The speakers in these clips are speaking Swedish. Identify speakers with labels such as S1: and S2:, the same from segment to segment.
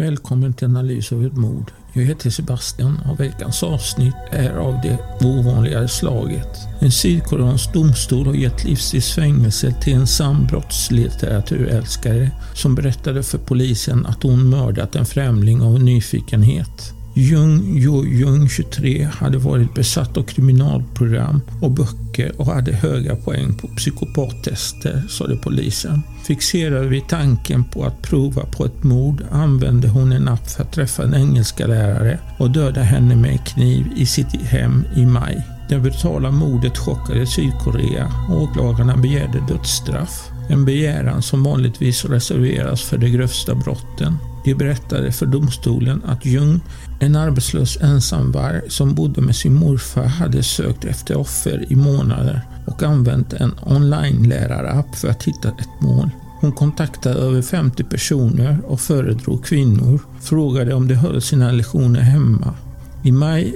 S1: Välkommen till analys av ett mord. Jag heter Sebastian och veckans avsnitt är av det ovanligare slaget. En sydkoreansk domstol har gett livstids fängelse till en sann brottslitteraturälskare som berättade för polisen att hon mördat en främling av nyfikenhet. Jung Jo Jung, 23, hade varit besatt av kriminalprogram och böcker och hade höga poäng på psykopattester, sade polisen. Fixerad vid tanken på att prova på ett mord använde hon en app för att träffa en engelska lärare och döda henne med kniv i sitt hem i maj. Det brutala mordet chockade Sydkorea och åklagarna begärde dödsstraff. En begäran som vanligtvis reserveras för de grövsta brotten. De berättade för domstolen att Jung, en arbetslös ensamvarg som bodde med sin morfar, hade sökt efter offer i månader och använt en online-lärarapp för att hitta ett mål. Hon kontaktade över 50 personer och föredrog kvinnor, frågade om de höll sina lektioner hemma. I maj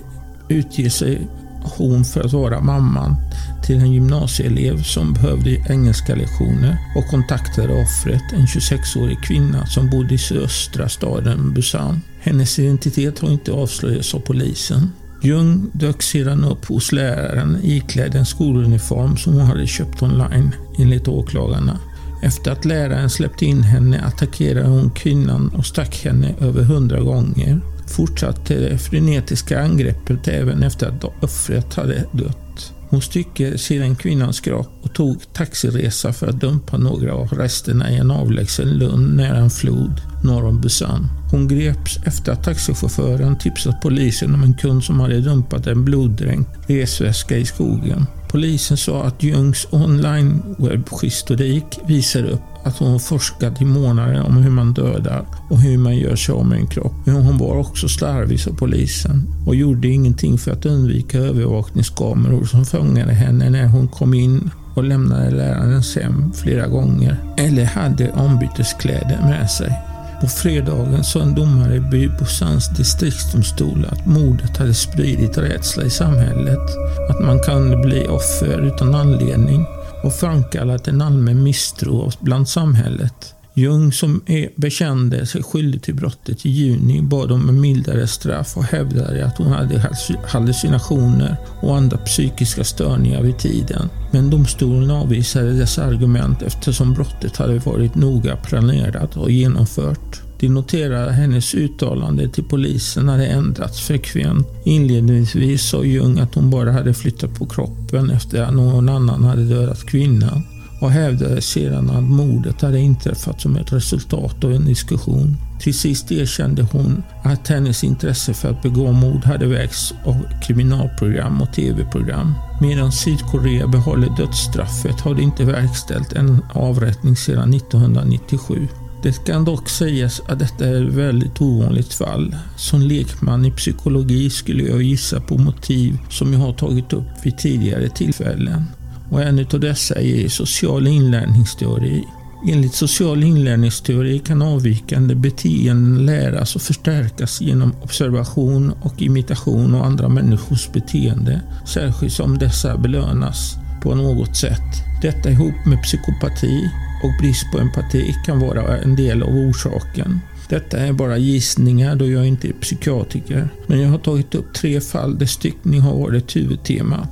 S1: utger sig lektion för att vara mamman till en gymnasieelev som behövde engelska lektioner och kontaktade offret, en 26-årig kvinna som bodde i sydöstra staden Busan. Hennes identitet har inte avslöjats av polisen. Jung dök sedan upp hos läraren iklädd en skoluniform som hon hade köpt online, enligt åklagarna. Efter att läraren släppte in henne attackerade hon kvinnan och stack henne över hundra gånger fortsatte det frenetiska angreppet även efter att offret hade dött. Hon styckade sedan kvinnans kropp och tog taxiresa för att dumpa några av resterna i en avlägsen lund nära en flod norr om Busan. Hon greps efter att taxichauffören tipsat polisen om en kund som hade dumpat en bloddränkt resväska i skogen. Polisen sa att Jungs online webbhistorik visar upp att hon forskat i månader om hur man dödar och hur man gör sig av med en kropp. Men hon var också slarvig, sa polisen och gjorde ingenting för att undvika övervakningskameror som fångade henne när hon kom in och lämnade lärarens hem flera gånger eller hade ombyteskläder med sig. På fredagen sa en domare i Bybosands distriktsdomstol att mordet hade spridit rädsla i samhället, att man kunde bli offer utan anledning och framkallat en allmän misstro bland samhället. Jung, som är, bekände sig skyldig till brottet i juni, bad om en mildare straff och hävdade att hon hade hallucinationer och andra psykiska störningar vid tiden. Men domstolen avvisade dessa argument eftersom brottet hade varit noga planerat och genomfört. De noterade att hennes uttalande till polisen hade ändrats frekvent. Inledningsvis sa Jung att hon bara hade flyttat på kroppen efter att någon annan hade dödat kvinnan och hävdade sedan att mordet hade inträffat som ett resultat av en diskussion. Till sist erkände hon att hennes intresse för att begå mord hade väckts av kriminalprogram och tv-program. Medan Sydkorea behåller dödsstraffet har det inte verkställt en avrättning sedan 1997. Det kan dock sägas att detta är ett väldigt ovanligt fall. Som lekman i psykologi skulle jag gissa på motiv som jag har tagit upp vid tidigare tillfällen. Och en av dessa är social inlärningsteori. Enligt social inlärningsteori kan avvikande beteenden läras och förstärkas genom observation och imitation av andra människors beteende, särskilt som dessa belönas på något sätt. Detta ihop med psykopati och brist på empati kan vara en del av orsaken. Detta är bara gissningar då jag inte är psykiatriker, men jag har tagit upp tre fall där styckning har varit huvudtema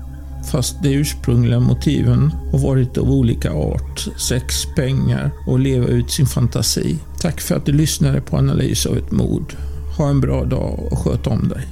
S1: fast de ursprungliga motiven har varit av olika art. Sex, pengar och leva ut sin fantasi. Tack för att du lyssnade på Analys av ett mord. Ha en bra dag och sköt om dig.